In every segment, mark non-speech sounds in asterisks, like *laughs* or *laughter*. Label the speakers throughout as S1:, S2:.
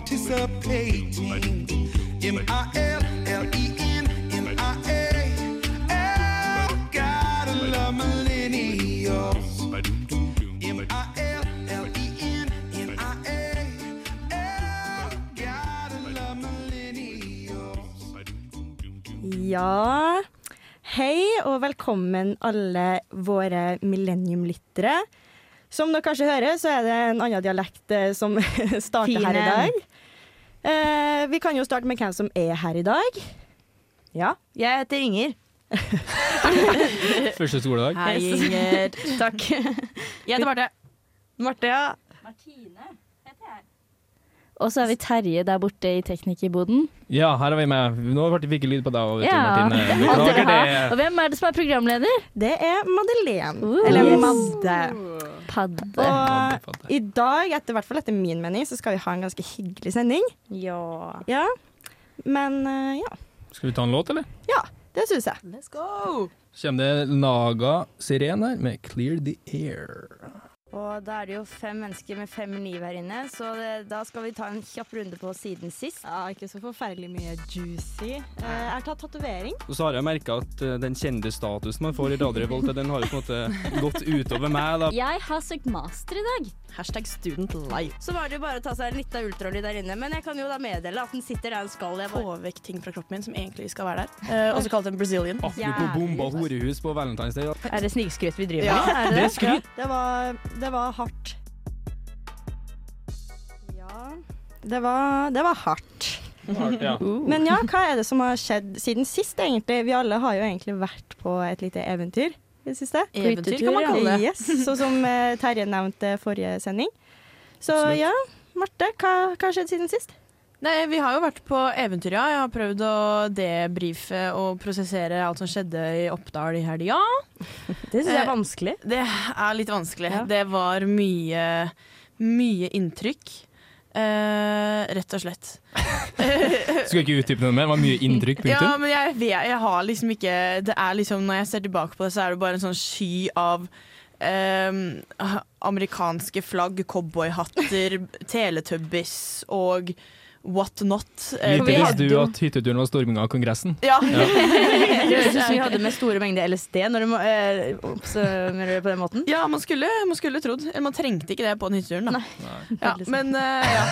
S1: participating. M I L L E N M I A. L, gotta love millennials. M I L L E N M I A. L, gotta love millennials.
S2: Ja, hei og velkommen alle våre millenniumlyttere. Som dere kanskje hører, så er det en annen dialekt eh, som *laughs* starter her i dag. Eh, vi kan jo starte med hvem som er her i dag. Ja.
S3: Jeg heter Inger.
S4: Første skoledag.
S3: Hei, Inger. *laughs* Takk. Jeg heter Marte. Marte, ja.
S5: Og så har vi Terje der borte i teknikerboden.
S4: Ja, her er vi med. Nå ble det ikke lyd på deg. og
S5: Ja. *laughs*
S4: Beklager det.
S5: Og hvem er det som er programleder?
S2: Det er Madeleine.
S5: Uh.
S2: Eller
S5: Yes.
S2: Madde.
S5: Padde.
S2: Og i dag, etter, hvert fall etter min mening, så skal vi ha en ganske hyggelig sending.
S3: Ja.
S2: Ja. Men eh, ja.
S4: Skal vi ta en låt, eller?
S2: Ja, det syns jeg.
S3: Let's go.
S4: Kommer det Naga Siren her med 'Clear The Air'.
S2: Og da er det jo fem mennesker med fem liv her inne, så det, da skal vi ta en kjapp runde på siden sist. Ja, ikke så forferdelig mye juicy. Eh, jeg har tatt tatovering.
S4: Og så har jeg merka at eh, den kjendisstatusen man får i Radiorevolt, den har jo på en måte gått utover meg. da.
S5: Jeg har søkt master i dag.
S3: Hashtag student life.
S2: Så var det jo bare å ta seg en lita ultralyd der inne, men jeg kan jo da meddele at den sitter der den skal. Jeg bare...
S3: Få vekk ting fra kroppen min som egentlig skal være der. Eh, også kalt en Brazilian.
S4: Apropos bomba horehus på Valentine's Day. da.
S2: Er det snikskryt vi driver
S3: Ja,
S2: med? Er
S4: det er skryt.
S2: Ja, det, var, det var hardt. Ja, det var, det var hardt.
S4: Ja.
S2: Men ja, hva er det som har skjedd siden sist, egentlig? Vi alle har jo egentlig vært på et lite eventyr i det siste.
S3: Eventyr kan man kalle det.
S2: Yes, sånn som eh, Terje nevnte forrige sending. Så
S4: Absolutt.
S2: ja, Marte, hva, hva har skjedd siden sist?
S3: Nei, Vi har jo vært på eventyr, ja. Jeg har prøvd å debrife og prosessere alt som skjedde i Oppdal i helga.
S2: Det syns jeg
S3: Eh,
S2: er vanskelig.
S3: Det er litt vanskelig.
S2: Ja.
S3: Det var mye, mye inntrykk. Eh, rett og slett. *laughs*
S4: Skal ikke utdype noe mer, det var mye inntrykk.
S3: Ja, men jeg, vet, jeg har liksom ikke Det er liksom Når jeg ser tilbake på det, så er det bare en sånn sky av ehm, amerikanske flagg, cowboyhatter, *laughs* teletubbies og what not. Eh,
S4: visste du at hytteturen var storming av Kongressen.
S3: Ja. *laughs*
S2: Det høres ut som vi hadde med store mengder LSD når du må eh, oppsummerer det på den måten.
S3: ja, man skulle, man skulle trodd. Eller man trengte ikke det på den hytteturen, da. Ja, men, eh, ja.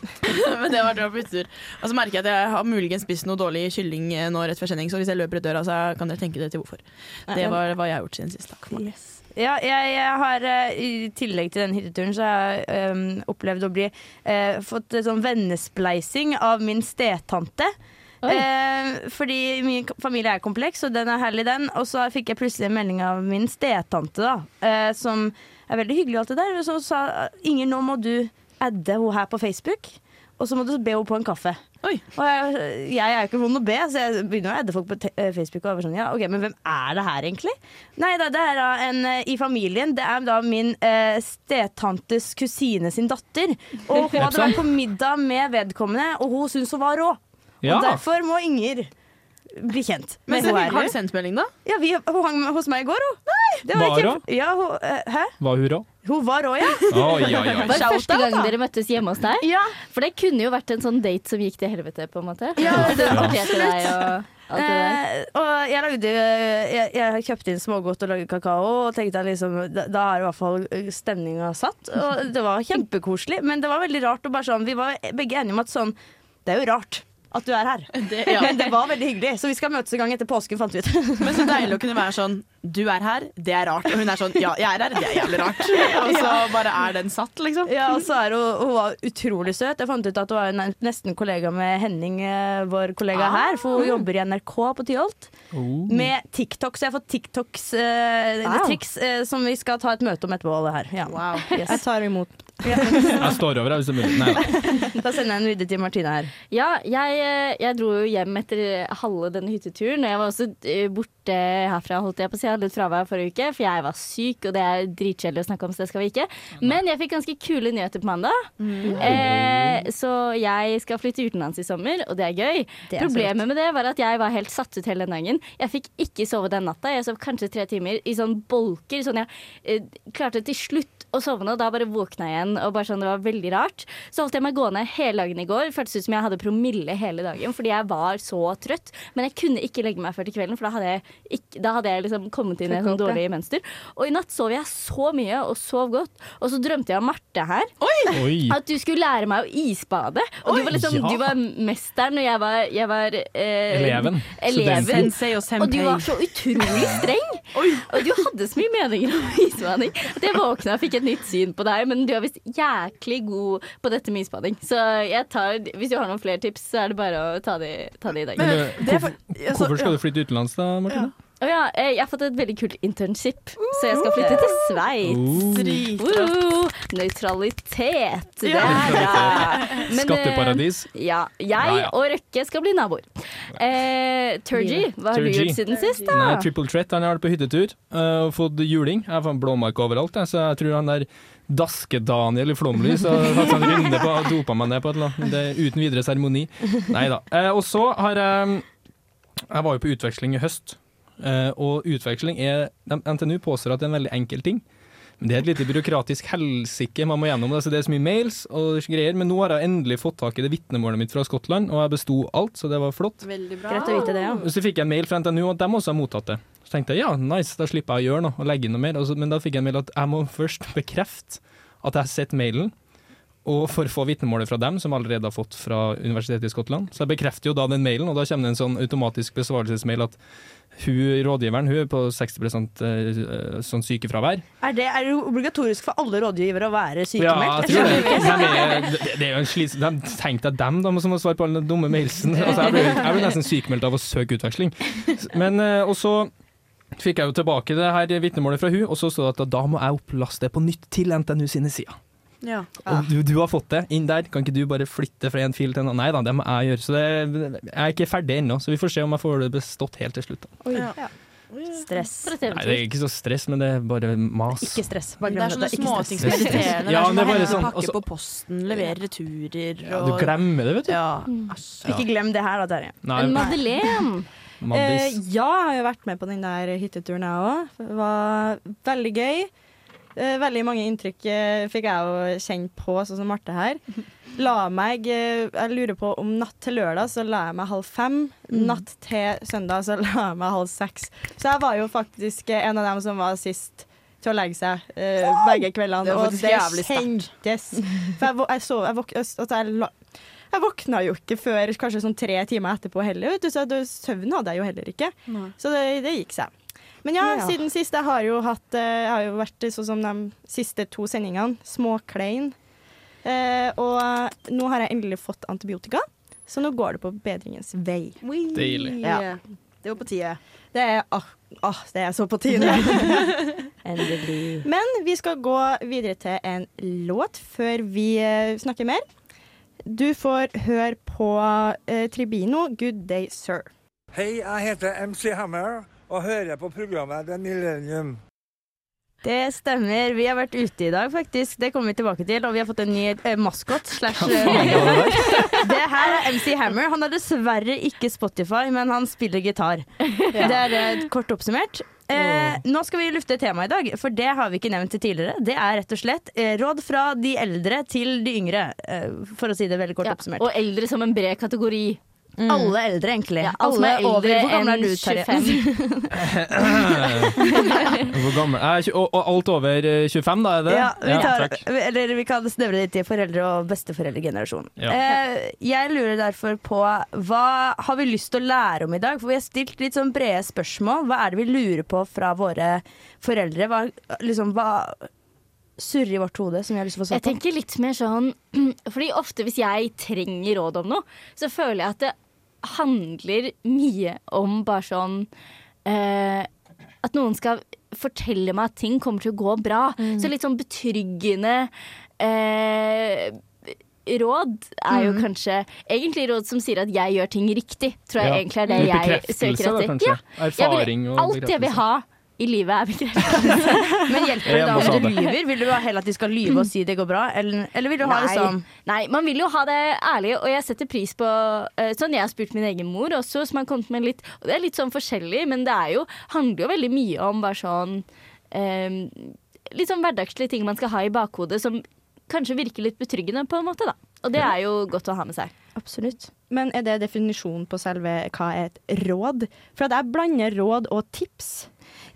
S3: *laughs* men det var det på hyttetur. Og så merker jeg at jeg har muligens spist noe dårlig kylling eh, nå rett før sending, så hvis jeg løper ut døra, så kan dere tenke dere til hvorfor. Det var hva jeg har gjort siden sist. Takk. Marte.
S2: Ja, jeg, jeg har eh, i tillegg til den hytteturen så har jeg um, opplevd å bli uh, fått sånn vennespleising av min stetante. Eh, fordi min familie er kompleks, og den er herlig, den. Og så fikk jeg plutselig en melding av min stetante, da, eh, som er veldig hyggelig og alt det der. Og så sa Inger, nå må du adde henne her på Facebook, og så må du be henne på en kaffe.
S3: Oi.
S2: Og jeg, jeg er jo ikke vond å be, så jeg begynner å edde folk på eh, Facebook. Og sånn, ja, ok, Men hvem er det her, egentlig? Nei, da, det er da en eh, i familien. Det er da min eh, stetantes kusine sin datter. Og hun hadde vært på middag med vedkommende, og hun syntes hun var rå.
S4: Ja.
S2: Og derfor må Inger bli kjent
S3: Men
S2: med
S3: så,
S2: hun
S3: har
S2: her.
S3: du sendt melding, da?
S2: Ja, vi, hun hang hos meg i går, hun. Nei, det var
S4: Var
S2: ikke,
S4: hun?
S2: ja, hun, uh, hæ?
S4: Var hun rå?
S2: Hun var rå, ja.
S4: Oi, oi, oi. *laughs*
S5: Var det første gang dere møttes hjemme hos deg?
S2: ja.
S5: For det kunne jo vært en sånn date som gikk til helvete, på en måte.
S2: Ja, *laughs*
S5: det
S2: det-
S5: parkerte deg og det.
S2: Eh, og jeg lagde jeg, jeg kjøpte inn smågodt og lagde kakao, og tenkte at liksom, da, da er i hvert fall stemninga satt. Og det var kjempekoselig, men det var veldig rart. Og bare sånn, vi var begge enige om at sånn Det er jo rart at du er her. *laughs* Men det var veldig hyggelig, så vi skal møtes en gang etter påsken, fant vi ut.
S3: Men så deilig å kunne være sånn Du er her, det er rart. Og hun er sånn Ja, jeg er her, det er jævlig rart. *laughs* Og så bare er den satt, liksom.
S2: Ja, og så er hun, hun var utrolig søt. Jeg fant ut at hun var nesten kollega med Henning, eh, vår kollega
S3: Ah.
S2: her. For hun jobber i NRK på Tyholt.
S4: Oh.
S2: Med TikTok, så jeg har fått TikToks eh,
S5: Wow.
S2: triks eh, som vi skal ta et møte om etterpå. Alle her. Ja.
S3: Wow.
S2: Yes.
S6: tar imot. *laughs* *laughs*
S4: Jeg står over, hvis det er mulig. Nei da.
S2: Da sender jeg en videre til Martine her.
S5: Ja, jeg, eh, jeg dro jo hjem etter halve denne hytteturen. Og jeg var også eh, borte borte herfra, holdt jeg på å si. Jeg hadde litt fravær forrige uke, for jeg var syk, og det er dritkjedelig å snakke om, så det skal vi ikke. Men jeg fikk ganske kule nyheter på mandag. Eh, så jeg skal flytte utenlands i sommer, og det er gøy.
S2: Det er
S5: Problemet med det var at jeg var helt satt ut hele den dagen. Jeg fikk ikke sove den natta. Jeg sov kanskje tre timer i sånn bolker. Sånn jeg eh, klarte til slutt å sovne, og da bare våkna jeg igjen. Og bare sånn, Det var veldig rart. Så holdt jeg meg gående hele dagen i går. Føltes ut som jeg hadde promille hele dagen fordi jeg var så trøtt. Men jeg kunne ikke legge meg før til kvelden, for da hadde jeg, ikke, da hadde jeg liksom kommet inn i et sånn dårlig mønster. Og i natt sov jeg så mye og sov godt. Og så drømte jeg om Marte her.
S6: Oi!
S5: At du skulle lære meg å isbade. Og du var, liksom,
S6: ja.
S5: du var mesteren, og jeg var, jeg var eh,
S6: Eleven.
S5: eleven.
S3: Og
S5: Og du var så utrolig streng. *laughs* Og du hadde så mye meninger om isbading at jeg våkna og fikk et nytt syn på deg. Men du er visst jæklig god på dette med isbading. Så jeg tar, hvis du har noen flere tips, så er det bare å ta de, ta de i dag.
S6: Men, hvorfor,
S3: for- altså,
S6: hvorfor skal du flytte utenlands da, Martine?
S5: Å ja, eh, jeg har fått et veldig kult internship, så jeg skal flytte til Sveits.
S3: Uh,
S5: uh, Nøytralitet. Det
S6: Ja.
S5: er bra. Men, eh,
S6: Skatteparadis.
S5: Ja. Jeg
S6: Ja, ja.
S5: og Røkke skal bli naboer. Eh, Turgy, hva har du gjort siden sist, da?
S6: Nei, Triple Threat han har vært på hyttetur uh, og fått juling. Jeg har fått blåmark overalt, jeg, så jeg tror han der Daske-Daniel i Flåmlys har tatt seg en runde på og dopa meg ned på et eller annet. Det er uten videre seremoni. Nei da. Eh, og så har jeg Jeg var jo på utveksling i høst, eh, og utveksling er NTNU påstår at det er en veldig enkel ting. Men det er et lite byråkratisk helsike man må gjennom. Altså det er så mye mails og greier, men nå har jeg endelig fått tak i det vitnemålet mitt fra Skottland, og jeg besto alt, så det var flott.
S3: Veldig bra.
S2: Greit å vite det, ja.
S6: Så fikk jeg en mail fra NTNU at de også har mottatt det. Så tenkte jeg ja, nice, da slipper jeg å gjøre noe og legge inn noe mer. Men da fikk jeg en mail at jeg må først bekrefte at jeg har sett mailen, og for få vitnemålet fra dem, som allerede har fått fra Universitetet i Skottland. Så jeg bekrefter jo da den mailen, og da kommer det en sånn automatisk besvarelsesmail at hun rådgiveren hun er på 60 eh, sånn sykefravær.
S2: Er det, er det obligatorisk for alle rådgivere å være
S6: Ja,
S2: sykemeldt?
S6: jeg tror det. De er, det, er jo en slits, De, tenk deg dem da, som må svare på alle den dumme mailsen. Altså, jeg, ble, jeg blir nesten sykemeldt av å søke utveksling. Men, eh, og så fikk jeg jo tilbake det her vitnemålet fra hun, og så sto det at da må jeg opplaste det på nytt til NTNU sine sider.
S3: Ja.
S6: Og du, du har fått det inn der, kan ikke du bare flytte fra en fil til en annen? Nei da, det må jeg gjøre. Så det, jeg er ikke ferdig ennå, så vi får se om jeg får det bestått helt til slutt. Da.
S3: Ja.
S2: Stress.
S6: Nei, det er ikke så stress, men det er bare mas.
S2: Ikke stress. Bare
S3: det er sånne
S2: det. Ikke
S3: småting
S2: stress.
S3: som er irriterende. *laughs*
S6: Ja,
S3: det er sånn,
S6: sånn,
S3: pakke
S6: altså-
S3: på posten, levere returer
S6: Ja, du glemmer det, vet du.
S3: Ja.
S2: Ikke glem det her, da, Terje.
S5: En Madeleine
S7: Eh, ja, jeg har jo vært med på den der hytteturen, jeg òg. Det var veldig gøy. Eh, veldig mange inntrykk eh, fikk jeg å kjenne på, sånn som Marte her. La meg eh, Jeg lurer på om natt til lørdag så la jeg meg halv fem. Natt til søndag så *laughs* la jeg meg halv seks. Så jeg var jo faktisk en av dem som var sist til å legge seg eh, begge kveldene.
S3: Det var
S7: og det kjentes. For jeg, jeg, så, jeg, våk, jeg, jeg våkna jo ikke før kanskje sånn tre timer etterpå heller, vet du, så søvn hadde jeg jo heller ikke. Så det, det gikk seg. Men ja,
S2: Ja.
S7: siden sist jeg har jo hatt eh, Jeg har jo vært sånn som de siste to sendingene, småklein. Eh, og nå har jeg endelig fått antibiotika, så nå går det på bedringens vei.
S6: Deilig.
S7: Ja.
S3: Det var på tide.
S7: Det er, ah, ah, det er så på tide. *laughs*
S2: Endelig.
S7: Men vi skal gå videre til en låt før vi eh, snakker mer. Du får høre på eh, Tribino, 'Good Day Sir'.
S8: Hei, jeg heter MC Hammer og hører på programmet The Millennium.
S2: Det stemmer. Vi har vært ute i dag, faktisk. Det kommer vi tilbake til. Og vi har fått en ny eh, maskot. slash eh. *laughs* Det her er MC Hammer. Han har dessverre ikke Spotify, men han spiller gitar. Det er eh, kort oppsummert. Eh, nå skal vi lufte temaet i dag, for det har vi ikke nevnt tidligere. Det er rett og slett eh, råd fra de eldre til de yngre, eh, for å si det veldig kort
S5: ja,
S2: oppsummert.
S5: og eldre som en bred kategori.
S2: Alle eldre, egentlig.
S5: Ja, alle alle er
S2: over *laughs* Hvor gammel er du, Terje?
S5: 25.
S6: Hvor gammel? Er tjue- og, og alt over eh, 25, da? er det?
S2: Ja, vi, tar,
S6: takk.
S2: eller vi kan snevre det til foreldre- og besteforeldregenerasjonen.
S6: Ja.
S2: Eh, jeg lurer derfor på hva har vi lyst til å lære om i dag? For vi har stilt litt sånn brede spørsmål. Hva er det vi lurer på fra våre foreldre? Hva, liksom, hva surrer i vårt hode som vi har lyst til å få
S5: Jeg
S2: svar på?
S5: tenker litt mer sånn *clears throat* Fordi ofte hvis jeg trenger råd om noe, så føler jeg at det handler mye om bare sånn eh, At noen skal fortelle meg at ting kommer til å gå bra. Så litt sånn betryggende eh, råd er jo
S2: Mm.
S5: kanskje egentlig råd som sier at jeg gjør ting riktig. Tror jeg
S6: Ja.
S5: egentlig er det jeg
S6: bekreftelse,
S5: søker
S6: da,
S5: etter.
S6: kanskje.
S5: Ja,
S6: Erfaring og
S5: bekreftelse alt jeg vil ha i livet er bekreftelse.
S2: Men hjelper det da om du lyver? Vil du ha heller at de skal lyve og si det går bra, eller, eller vil du ha det
S5: Nei.
S2: sånn
S5: Nei, man vil jo ha det ærlig, og jeg setter pris på eh, Sånn jeg har spurt min egen mor også, som har kommet med litt Og det er litt sånn forskjellig, men det er jo, handler jo veldig mye om bare sånn um, Litt sånn hverdagslige ting man skal ha i bakhodet, som kanskje virker litt betryggende, på en måte, da. Og det er jo godt å ha med seg.
S2: Absolutt.
S7: Men er det definisjonen på selve hva er et råd? For at jeg blander råd og tips.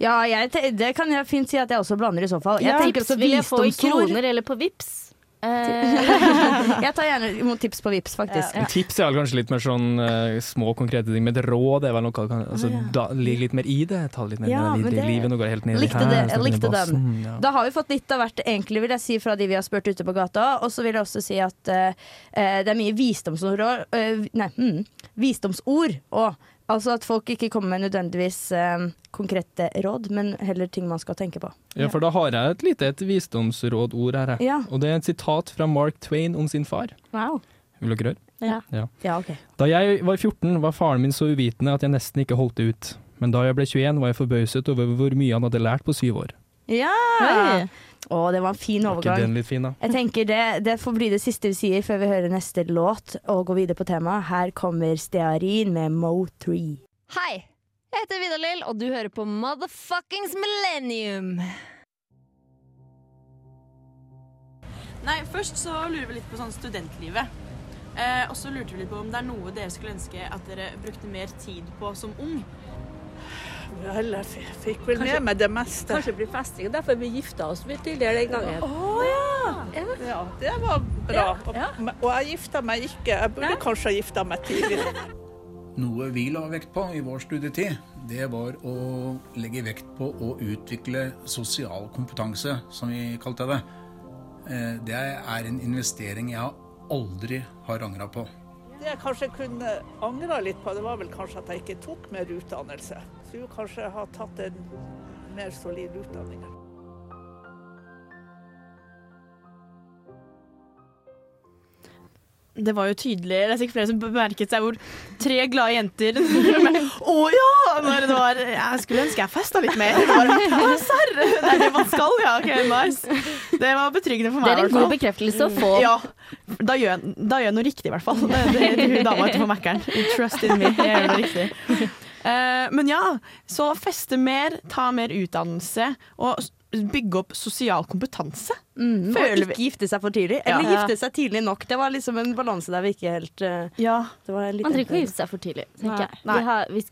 S2: Ja, jeg, det kan jeg fint si at jeg også blander i så fall. Jeg
S7: Ja,
S2: tenker
S5: Tips
S2: også
S5: vil jeg få i kroner eller på Vips. *laughs* Eh,
S2: Jeg tar gjerne imot tips på Vips, faktisk.
S5: Ja.
S6: Tips er vel kanskje litt mer sånn uh, små, konkrete ting, men et råd er vel noe kan, altså, da, Ligg litt mer i det. Ta litt mer
S2: Ja,
S6: med
S2: det-
S6: livet. Nå går jeg helt ned i
S2: Likte det,
S6: her,
S2: likte den.
S6: ja.
S2: Da har vi fått litt av hvert, egentlig, vil jeg si, fra de vi har spurt ute på gata. Og så vil jeg også si at eh, det er mye visdomsord og, Uh, Nei, mm, visdomsord òg. Altså at folk ikke kommer med nødvendigvis eh, konkrete råd, men heller ting man skal tenke på.
S6: Ja, for da har jeg et lite et visdomsrådord her.
S2: Ja.
S6: Og det er et sitat fra Mark Twain om sin far.
S5: wow.
S6: Vil dere høre?
S2: Ja, ok.
S6: Da jeg var 14 var faren min så uvitende at jeg nesten ikke holdt det ut. Men da jeg ble 21 var jeg forbauset over hvor mye han hadde lært på syv år.
S2: Ja!
S7: Oi.
S2: Å, det var en fin
S6: overgang ikke den litt fin, da?
S2: Jeg tenker det, det får bli det siste vi sier før vi hører neste låt og går videre på temaet. Her kommer Stearin med Mo3.
S9: Hei, jeg heter Vidar-Lill, og du hører på Motherfuckings Millennium.
S3: Nei, først så lurer vi litt på sånn studentlivet. Eh, og så lurte vi litt på om det er noe dere skulle ønske at dere brukte mer tid på som ung.
S10: Vel, jeg fikk vel med meg det meste.
S11: Kanskje blir festing. Derfor vi gifta oss litt tidligere den gangen.
S10: Ja, det var bra. Og, og jeg gifta meg ikke. Jeg burde kanskje ha gifta meg tidligere. *laughs*
S12: Noe vi la vekt på i vår studietid, det var å legge vekt på å utvikle sosial kompetanse, som vi kalte det. Eh, Det er en investering jeg aldri har angra på.
S10: Det jeg kanskje kunne angra litt på, det var vel kanskje at jeg ikke tok mer utdannelse. Skulle kanskje ha tatt en mer solid utdanning.
S3: Det var jo tydelig, det er sikkert flere som bemerket seg hvor tre glade jenter Å ja! Når det var Jeg skulle ønske jeg festa litt mer. Det var, serr! Det er det man skal, ja. Ok, nice. Det var betryggende for meg.
S5: Det er en god bekreftelse å få.
S3: Ja. Da gjør, jeg- da gjør jeg noe riktig, i hvert fall. Det, det, det, hun dama ute på Mækkern. Trust in me. Jeg gjør noe riktig. Eh, men ja, så feste mer, ta mer utdannelse og bygge opp sosial kompetanse.
S2: Mm,
S3: Føler
S2: og ikke gifte seg for tidlig. Eller
S3: Ja.
S2: gifte seg tidlig nok. Det var liksom en balanse der vi ikke helt eh,
S3: Ja.
S2: det var litt
S5: Man trenger ikke å gifte seg for tidlig, tenker
S3: Nei. Nei.
S5: Vi har, vi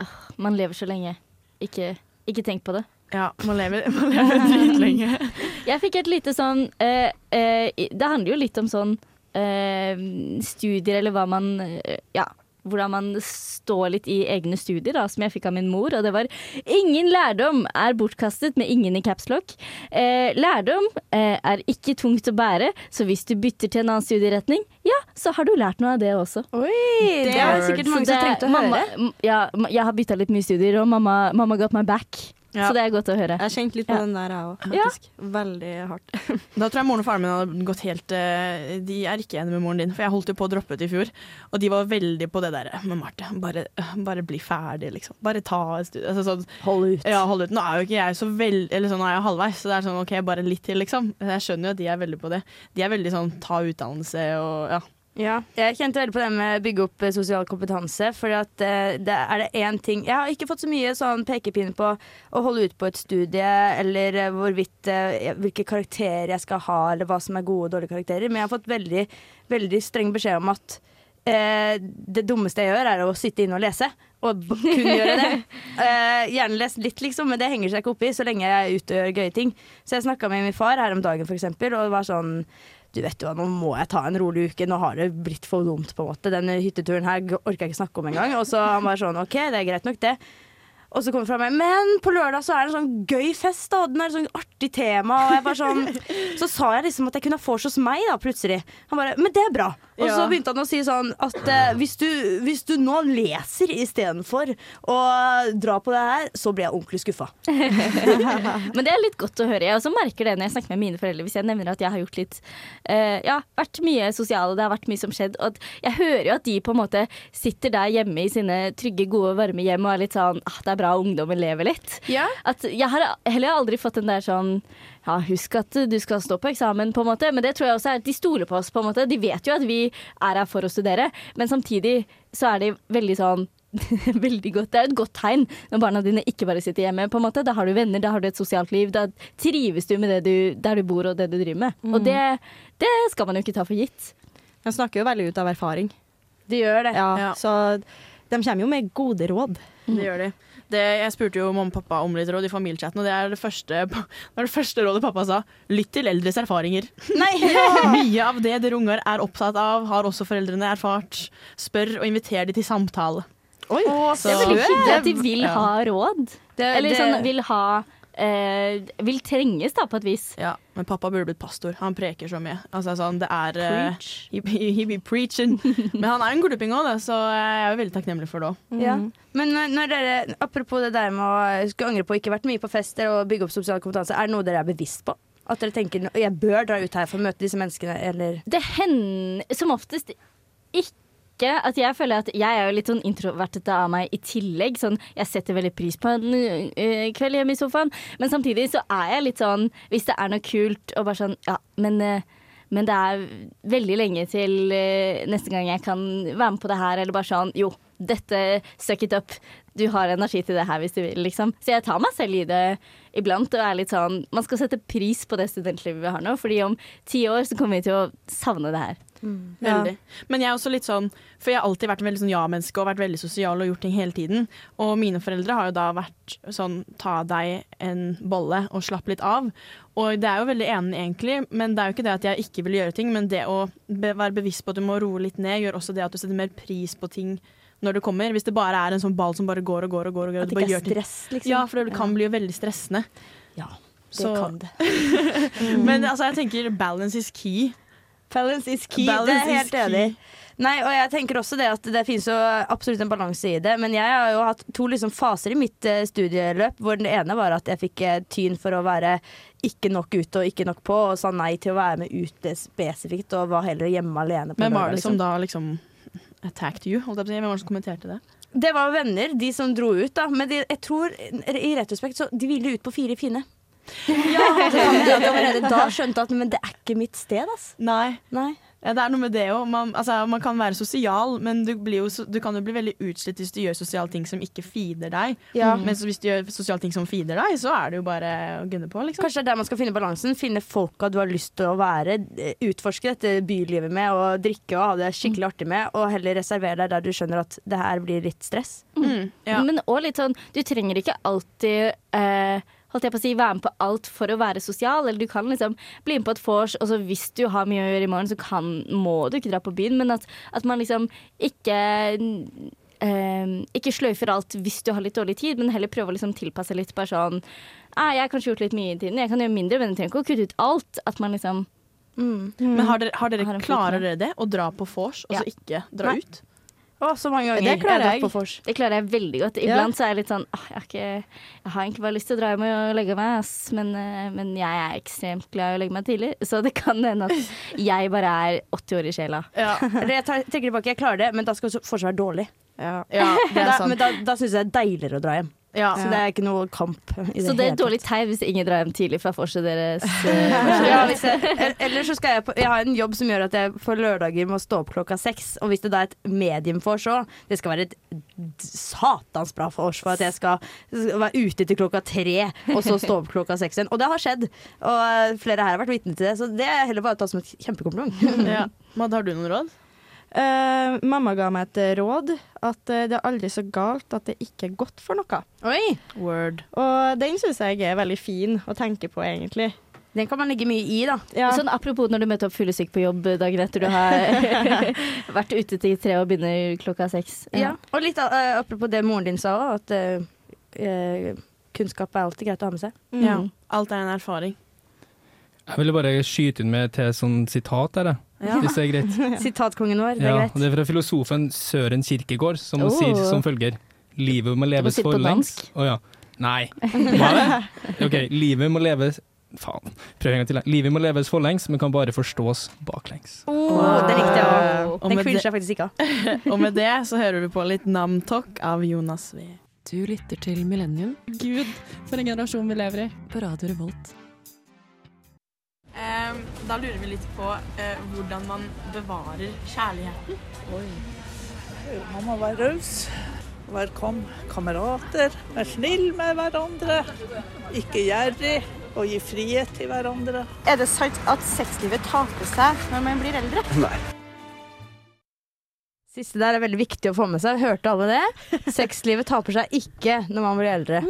S5: Åh, man lever så lenge. Ikke, ikke tenk på det.
S3: Ja, man lever, *laughs* man lever dritlenge. *laughs*
S5: Jeg fikk et lite sånn eh, eh, Det handler jo litt om sånn eh, studier, eller hva man Ja. Hvordan man står litt i egne studier, da, som jeg fikk av min mor. Og det var 'Ingen lærdom er bortkastet med ingen i capslock'. Eh, lærdom eh, er ikke tungt å bære, så hvis du bytter til en annen studieretning, ja, så har du lært noe av det også.
S2: Oi, det er sikkert mange som trengte å høre.
S5: Ja, jeg har bytta litt mye studier, og mamma, mamma got my back.
S7: Ja.
S5: Så det er godt å høre.
S7: Jeg kjente litt på
S5: Ja.
S7: den der, jeg òg,
S5: Ja.
S7: faktisk. Veldig hardt. *laughs*
S3: Da tror jeg moren og faren min hadde gått helt eh, De er ikke enige med moren din, for jeg holdt jo på å droppe ut i fjor. Og de var veldig på det derre Men Marte, bare, bare bli ferdig, liksom. Bare ta et studie. Altså, sånn,
S2: Hold ut.
S3: ja, hold ut. Nå er jo ikke jeg så veldig Eller sånn, nå er jeg halvveis, så det er sånn OK, bare litt til, liksom. Jeg skjønner jo at de er veldig på det. De er veldig sånn ta utdannelse og ja.
S2: Ja, jeg kjente veldig på det med å bygge opp eh, sosial kompetanse. For at uh, det er det én ting Jeg har ikke fått så mye sånn pekepinn på å holde ut på et studie, eller eh, hvorvidt uh, hvilke karakterer jeg skal ha, eller hva som er gode og dårlige karakterer. Men jeg har fått veldig, veldig streng beskjed om at uh, det dummeste jeg gjør, er å sitte inne og lese. Og kun gjøre det. *laughs* Gjerne lese litt, liksom, men det henger seg ikke oppi så lenge jeg er ute og gjør gøye ting. Så jeg snakka med min far her om dagen, eksempel, og det var sånn du vet jo nå må jeg ta en rolig uke, nå har det blitt for dumt, på en måte. Denne hytteturen her orker jeg ikke snakke om engang. Og så han bare sånn, OK, det er greit nok, det. Og så kommer det fra meg Men på lørdag så er det en sånn gøy fest, da. og Den er et sånn artig tema. Og jeg bare sånn *laughs* Så sa jeg liksom at jeg kunne ha vors hos meg, da, plutselig. Han bare Men det er bra. Og så begynte han å si sånn at eh, hvis, du, hvis du nå leser istedenfor å dra på det her, så blir jeg ordentlig skuffa. *laughs*
S5: Men det er litt godt å høre. Jeg også merker det når jeg snakker med mine foreldre. Hvis jeg nevner at jeg har gjort litt eh, Ja, vært mye sosial, og det har vært mye som skjedd. Og at jeg hører jo at de på en måte sitter der hjemme i sine trygge, gode, varme hjem og er litt sånn ah, Det er bra ungdommen lever litt. At jeg har heller aldri fått den der sånn ja, husk at du skal stå på eksamen, på en måte. Men det tror jeg også er at de stoler på oss, på en måte. De vet jo at vi er her for å studere, men samtidig så er de veldig sånn *laughs* Veldig godt. Det er et godt tegn når barna dine ikke bare sitter hjemme. på en måte. Da har du venner, da har du et sosialt liv. Da trives du med det du, der du bor og det du driver med. Og det, det skal man jo ikke ta for gitt.
S7: De snakker jo veldig ut av erfaring.
S2: De gjør det.
S7: Ja,
S3: Ja.
S7: Så de kommer jo med gode råd.
S3: Det gjør de. Det, jeg spurte jo mamma og pappa om litt råd i familiechatten, og det er det første, *laughs* det er det første rådet pappa sa. Lytt til eldres erfaringer. *laughs* Mye av det dere unger er opptatt av, har også foreldrene erfart. Spør og inviter de til samtale.
S2: Oi,
S5: det er veldig hyggelig at de vil
S3: Ja.
S5: ha råd.
S2: Det-
S5: Eller
S2: det-
S5: sånn vil ha eh, Vil trenges, da, på et vis.
S3: Ja, men pappa burde blitt pastor. Han preker så mye. Altså, sånn, det er eh,
S5: Preach.
S3: he, he, he be preaching. *laughs* Men han er en glupping òg, så jeg er veldig takknemlig for det òg.
S2: Ja. Men når- når dere, apropos det der med å skulle angre på å ikke vært mye på fester og bygge opp sosial kompetanse, er det noe dere er bevisst på? At dere tenker jeg bør dra ut her for å møte disse menneskene, eller
S5: Det hender som oftest ikke at jeg føler at jeg er jo litt sånn introvertete av meg i tillegg. Sånn, jeg setter veldig pris på en uh, kveld hjemme i sofaen, men samtidig så er jeg litt sånn Hvis det er noe kult og bare sånn Ja, men, uh, men det er veldig lenge til uh, neste gang jeg kan være med på det her, eller bare sånn Jo, dette suck it up. Du har energi til det her hvis du vil, liksom. Så jeg tar meg selv i det iblant og er litt sånn Man skal sette pris på det studentlivet vi har nå, fordi om ti år så kommer vi til å savne det her.
S3: Veldig. Men jeg er også litt sånn For jeg har alltid vært en veldig sånn ja-menneske og vært veldig sosial og gjort ting hele tiden. Og mine foreldre har jo da vært sånn ta deg en bolle og slapp litt av. Og det er jo veldig enig egentlig, men det er jo ikke det at jeg ikke vil gjøre ting, men det å be være bevisst på at du må roe litt ned, gjør også det at du setter mer pris på ting når det kommer. Hvis det bare er en sånn ball som bare går og går og går. og går
S2: At det ikke er stress, liksom?
S3: Ja, for det
S2: Ja.
S3: kan bli jo veldig stressende.
S2: Ja, det
S3: Så-
S2: kan det. *laughs*
S3: Men altså, jeg tenker balance is key.
S2: Balance is key.
S3: Balance
S2: det er jeg helt enig. Nei, og jeg tenker også det at det finnes jo absolutt en balanse i det. Men jeg har jo hatt to liksom faser i mitt eh, studieløp, hvor den ene var at jeg fikk eh, tyn for å være ikke nok ute og ikke nok på, og sa nei til å være med ute spesifikt, og var heller hjemme alene. på
S3: Hvem var det som
S2: liksom.
S3: da liksom attacked you? Holdt jeg på å si. Hvem var det som kommenterte det?
S2: Det var venner, de som dro ut, da. Men de, jeg tror i retrospekt så de ville ut på Fire fine. Ja, *laughs* allerede da skjønte at men det er ikke mitt sted, ass.
S3: Nei.
S2: Nei.
S3: Ja, det er noe med det òg. Man, altså, man kan være sosial, men du, blir jo, du kan jo bli veldig utslitt hvis du gjør sosiale ting som ikke feeder deg.
S2: Ja.
S3: Men hvis du gjør sosiale ting som feeder deg, så er det jo bare å gunne på. Liksom.
S2: Kanskje det er der man skal finne balansen. Finne folka du har lyst til å være. eh, Utforske dette bylivet med og drikke og ha det skikkelig artig med. Og heller reservere deg der du skjønner at det her blir litt stress.
S3: Mm, ja.
S5: Men òg litt sånn Du trenger ikke alltid eh, Holdt jeg på å si, være med på alt for å være sosial. Eller du kan liksom bli med på et vors, og så hvis du har mye å gjøre i morgen, så kan, må du ikke dra på byen. Men at, at man liksom ikke eh, ikke sløyfer alt hvis du har litt dårlig tid, men heller prøver å liksom tilpasse litt. Bare sånn ah, 'Jeg har kanskje gjort litt mye i tiden, jeg kan gjøre mindre, men jeg trenger ikke å kutte ut alt.' At man liksom
S3: Men har dere, har dere,
S5: Har
S3: klarer dere det? Å dra på vors, og
S5: Ja.
S3: så ikke dra
S5: Nei.
S3: ut?
S2: Å, så mange ganger.
S5: Det klarer jeg.
S2: jeg.
S5: Det klarer jeg veldig godt.
S2: Ja.
S5: Iblant så er jeg litt sånn «Åh, jeg, har ikke, jeg har egentlig bare lyst til å dra hjem og legge meg, ass. Men, eh, men jeg er ekstremt glad i å legge meg tidlig, så det kan hende at jeg bare er 80 år i sjela.
S2: Ja. *laughs* jeg tenker tilbake, jeg klarer det, men da skal det fortsatt være dårlig.
S3: Ja, det er *laughs*
S2: da. Men da, da syns jeg det er deiligere å dra hjem.
S3: Ja.
S2: Så det er ikke noe kamp. I
S5: Så det er et dårlig tegn hvis ingen drar hjem tidlig fra vorset deres. *laughs* eh,
S2: ja, hvis jeg, eller så skal jeg på Jeg har en jobb som gjør at jeg på lørdager må stå opp klokka seks. Og hvis det da er et mediumvors òg, det skal være et satans bra vors for at jeg skal skal være ute til klokka tre, og så stå opp klokka seks igjen. Og det har skjedd. Og eh, flere her har vært vitne til det, så det er heller bare å ta som et kjempekompliment. *laughs*
S3: Ja. Madd, har du noen råd?
S7: Eh, mamma ga meg et råd at uh, det er aldri så galt at det ikke er godt for noe.
S2: Oi!
S3: Word.
S7: Og den syns jeg er veldig fin å tenke på, egentlig.
S2: Den kan man legge mye i, da.
S7: Ja.
S5: Sånn Apropos når du møter opp fyllesyk på jobb dagen etter du har *laughs* vært ute til tre og begynner klokka seks.
S2: Ja. Og litt uh, apropos det moren din sa òg, at kunnskap er alltid greit å ha med seg.
S3: Ja. Alt er en erfaring.
S6: Jeg ville bare skyte inn med til sånn sitat der, jeg.
S2: Ja.
S6: hvis det er greit. *laughs*
S2: Sitatkongen vår, det er
S6: Ja,
S2: greit.
S6: det er fra filosofen Søren Kirkegård, som
S2: Oh.
S6: sier som følger Livet må leves
S2: for lengst
S6: forlengs. Å ja. Nei. *laughs* Hva er det? OK, livet må leves Faen. Prøv en gang til. Livet må leves forlengs, men kan bare forstås baklengs.
S2: Oh, det likte jeg òg. Den
S3: med
S2: jeg faktisk ikke av. *laughs*
S3: Og med det så hører du på litt Namtok av Jonas V.
S13: Du lytter til Millennium. Gud, for en generasjon vi lever i. På Radio Revolt.
S3: Ehm, da lurer vi litt på eh, hvordan man bevarer kjærligheten.
S10: Man må være raus, være kom kamerater, være snill med hverandre, ikke gjerrig og gi frihet til hverandre.
S7: Er det sant at sexlivet taper seg når man blir eldre? *laughs*
S10: Nei.
S2: Siste der er veldig viktig å få med seg. Hørte alle det? *laughs* Sexlivet taper seg ikke når man blir eldre.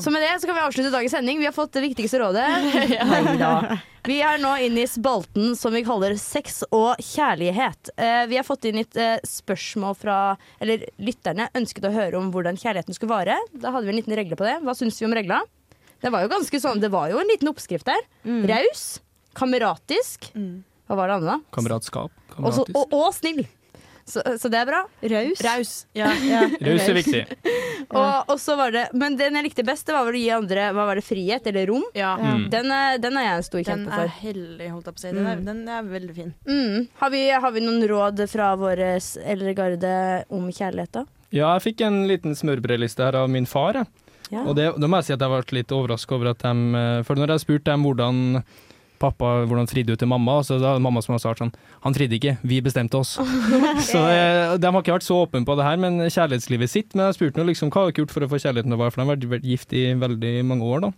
S2: Så med det så kan vi avslutte dagens sending. Vi har fått det viktigste rådet. *laughs* Neida. Vi er nå inne i spalten som vi kaller Sex og kjærlighet. Eh, vi har fått inn et eh, spørsmål fra Eller lytterne ønsket å høre om hvordan kjærligheten skulle vare. Da hadde vi en liten regle på det. Hva syns vi om regla? Det var jo ganske sånn Det var jo en liten oppskrift der. Raus. Kameratisk. Hva var det andre, da?
S6: Kameratskap.
S2: Også,
S6: Kameratisk.
S2: og, og snill. Så, så det er bra.
S7: Raus.
S3: Raus.
S2: Ja. *laughs*
S6: Raus er viktig. *laughs*
S2: Og, og så var det Men den jeg likte best, det var vel å gi andre Hva var det, frihet eller rom.
S3: Ja.
S6: Mm.
S2: Den, er, den er jeg en stor kjempe for.
S3: Den er
S2: heldig
S3: hellig, holdt jeg på å si. Den er,
S2: Mm.
S3: den er veldig fin.
S2: Mm. Har, vi, har vi noen råd fra vår eldre garde om kjærlighet, da?
S6: Ja, jeg fikk en liten smørbrødliste her av min far.
S2: Ja.
S6: Og det, da må jeg si at jeg ble litt overraska over at de eh, For når jeg spurte dem hvordan pappa hvordan fridde ut til mamma, så da det mamma som har svart sånn Han fridde ikke, vi bestemte oss. *laughs* så eh, De har ikke vært så åpne på det her, men kjærlighetslivet sitt. Men jeg spurte nå liksom hva har dere gjort for å få kjærligheten til å vare, for de har vært- gift i veldig mange år. da.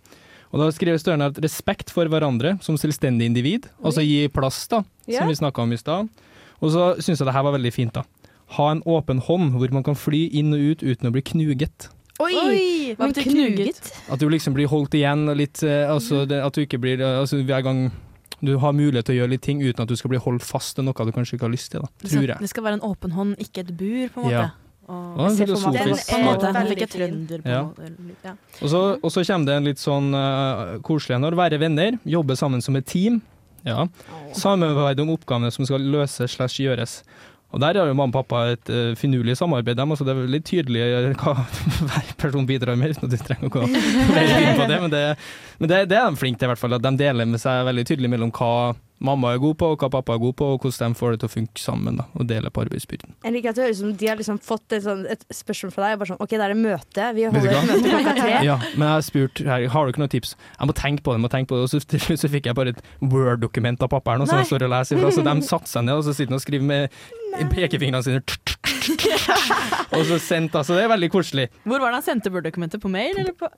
S6: Og da skrev Størne at respekt for hverandre som selvstendig individ, altså gi plass, da, som vi snakka om i stad. Og så syns jeg det her var veldig fint, da. Ha en åpen hånd hvor man kan fly inn og ut uten å bli knuget.
S2: Oi!
S3: Hva
S2: men
S3: betyr knuget?
S6: At du liksom blir holdt igjen, og litt, eh, altså det, at du ikke blir eh, altså Hver gang du har mulighet til å gjøre litt ting uten at du skal bli holdt fast til noe du kanskje ikke har lyst til, da, tror jeg.
S3: det skal være en åpen hånd, ikke et bur, på en måte.
S6: Ja.
S3: Og,
S2: Jeg ser for meg
S6: filosofisk
S3: på en måte.
S6: svar.
S7: veldig
S3: Fikk jeg
S7: fin.
S3: trønder på
S6: Ja.
S3: Ja.
S6: Og så, og så kommer det en litt sånn uh, koselig en. Å være venner, jobbe sammen som et team. Ja. Samarbeide om oppgavene som skal løses slash gjøres. Og der har jo mamma og pappa et uh, finurlig samarbeid. Dem, altså det er veldig tydelig eh, *laughs* hva hver person bidrar med, uten at du trenger å gå *laughs* mer inn på det. Men, det, men det, det er de flinke til, i hvert fall. At de deler med seg veldig tydelig mellom hva mamma er god på, og hva pappa er god på, og hvordan de får det til å funke sammen. Da, og dele på arbeidsbyrden.
S2: Jeg liker at det høres ut som de har liksom fått et, sånn, et spørsmål fra deg. og Bare sånn, OK, det er et møte. Vi holder et møte klokka tre. *laughs*
S6: Ja, men jeg har spurt her, har du ikke noen tips. Jeg må tenke på det, må tenke på det. Og så til *laughs* slutt så fikk jeg bare et Word-dokument av pappa her nå, som jeg står og leser ifra. Så de satte seg ned og så sitter de og skriver med pekefingrene sine. *laughs* Og så sendt, altså. Det er veldig koselig.
S3: Hvor var det han sendte Word-dokumentet? På mail, eller på